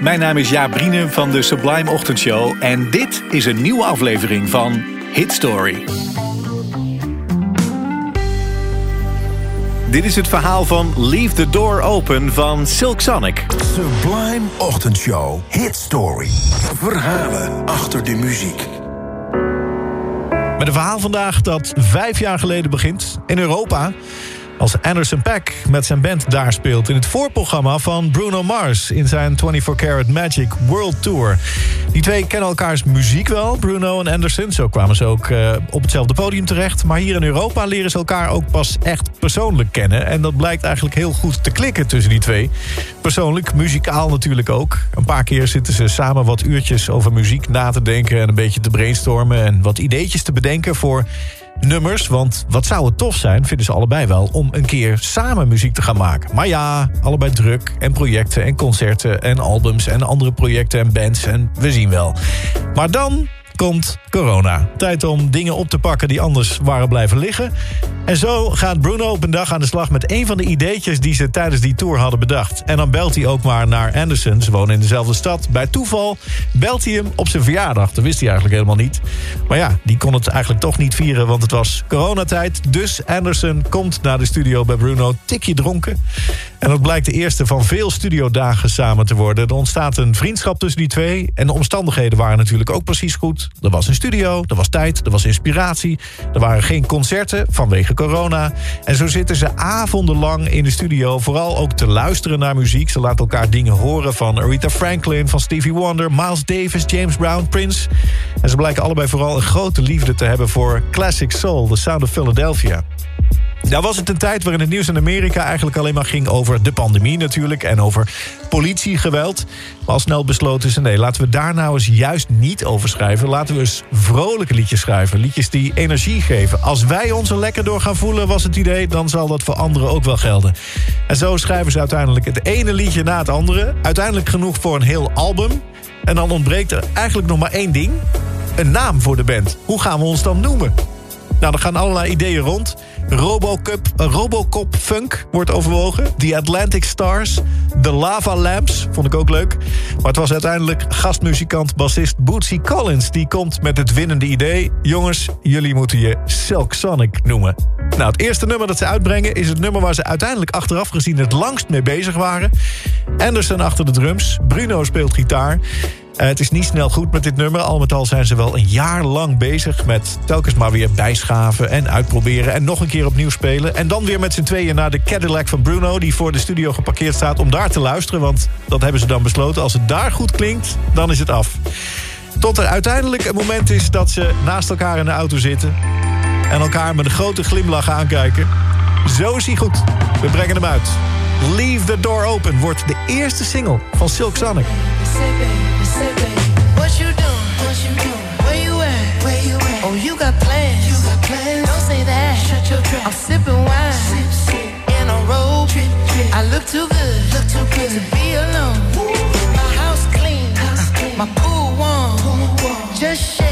mijn naam is Jaap Brienen van de Sublime Ochtendshow... en dit is een nieuwe aflevering van Hit Story. Dit is het verhaal van Leave the Door Open van Silk Sonic. Sublime Ochtendshow Hit Story. Verhalen achter de muziek. Met een verhaal vandaag dat vijf jaar geleden begint in Europa als Anderson Pack met zijn band daar speelt... in het voorprogramma van Bruno Mars... in zijn 24 Karat Magic World Tour. Die twee kennen elkaars muziek wel, Bruno en Anderson. Zo kwamen ze ook uh, op hetzelfde podium terecht. Maar hier in Europa leren ze elkaar ook pas echt persoonlijk kennen. En dat blijkt eigenlijk heel goed te klikken tussen die twee. Persoonlijk, muzikaal natuurlijk ook. Een paar keer zitten ze samen wat uurtjes over muziek na te denken... en een beetje te brainstormen en wat ideetjes te bedenken... voor nummers. Want wat zou het tof zijn, vinden ze allebei wel... om een keer samen muziek te gaan maken. Maar ja, allebei druk en projecten en concerten en albums... en andere projecten en bands en we zien wel. Maar dan komt corona. Tijd om dingen op te pakken die anders waren blijven liggen. En zo gaat Bruno op een dag aan de slag met een van de ideetjes... die ze tijdens die tour hadden bedacht. En dan belt hij ook maar naar Anderson. Ze wonen in dezelfde stad. Bij toeval belt hij hem op zijn verjaardag. Dat wist hij eigenlijk helemaal niet. Maar ja, die kon het eigenlijk toch niet vieren... want het was coronatijd. Dus Anderson komt naar de studio bij Bruno. Tikje dronken. En dat blijkt de eerste van veel studiodagen samen te worden. Er ontstaat een vriendschap tussen die twee. En de omstandigheden waren natuurlijk ook precies goed. Er was een studio, er was tijd, er was inspiratie. Er waren geen concerten vanwege corona. En zo zitten ze avondenlang in de studio... vooral ook te luisteren naar muziek. Ze laten elkaar dingen horen van Aretha Franklin... van Stevie Wonder, Miles Davis, James Brown, Prince. En ze blijken allebei vooral een grote liefde te hebben... voor classic soul, The Sound of Philadelphia. Nou was het een tijd waarin het nieuws in Amerika eigenlijk alleen maar ging over de pandemie natuurlijk... en over politiegeweld. Maar al snel besloten ze, nee, laten we daar nou eens juist niet over schrijven. Laten we eens vrolijke liedjes schrijven. Liedjes die energie geven. Als wij ons er lekker door gaan voelen, was het idee... dan zal dat voor anderen ook wel gelden. En zo schrijven ze uiteindelijk het ene liedje na het andere. Uiteindelijk genoeg voor een heel album. En dan ontbreekt er eigenlijk nog maar één ding. Een naam voor de band. Hoe gaan we ons dan noemen? Nou, er gaan allerlei ideeën rond... Robocup, Robocop Funk wordt overwogen. The Atlantic Stars. The Lava Lamps, vond ik ook leuk. Maar het was uiteindelijk gastmuzikant, bassist Bootsy Collins... die komt met het winnende idee. Jongens, jullie moeten je Silk Sonic noemen. Nou, het eerste nummer dat ze uitbrengen... is het nummer waar ze uiteindelijk achteraf gezien het langst mee bezig waren. Anderson achter de drums. Bruno speelt gitaar. Uh, het is niet snel goed met dit nummer. Al met al zijn ze wel een jaar lang bezig met telkens maar weer bijschaven en uitproberen. En nog een keer opnieuw spelen. En dan weer met z'n tweeën naar de Cadillac van Bruno... die voor de studio geparkeerd staat om daar te luisteren. Want dat hebben ze dan besloten. Als het daar goed klinkt, dan is het af. Tot er uiteindelijk een moment is dat ze naast elkaar in de auto zitten... en elkaar met een grote glimlach aankijken. Zo is hij goed. We brengen hem uit. Leave the Door Open wordt de eerste single van Silk Sonic. Oh. I look too good. Look too good to be alone. Ooh. My house clean. House clean. My pool warm. Pool warm. Just shake.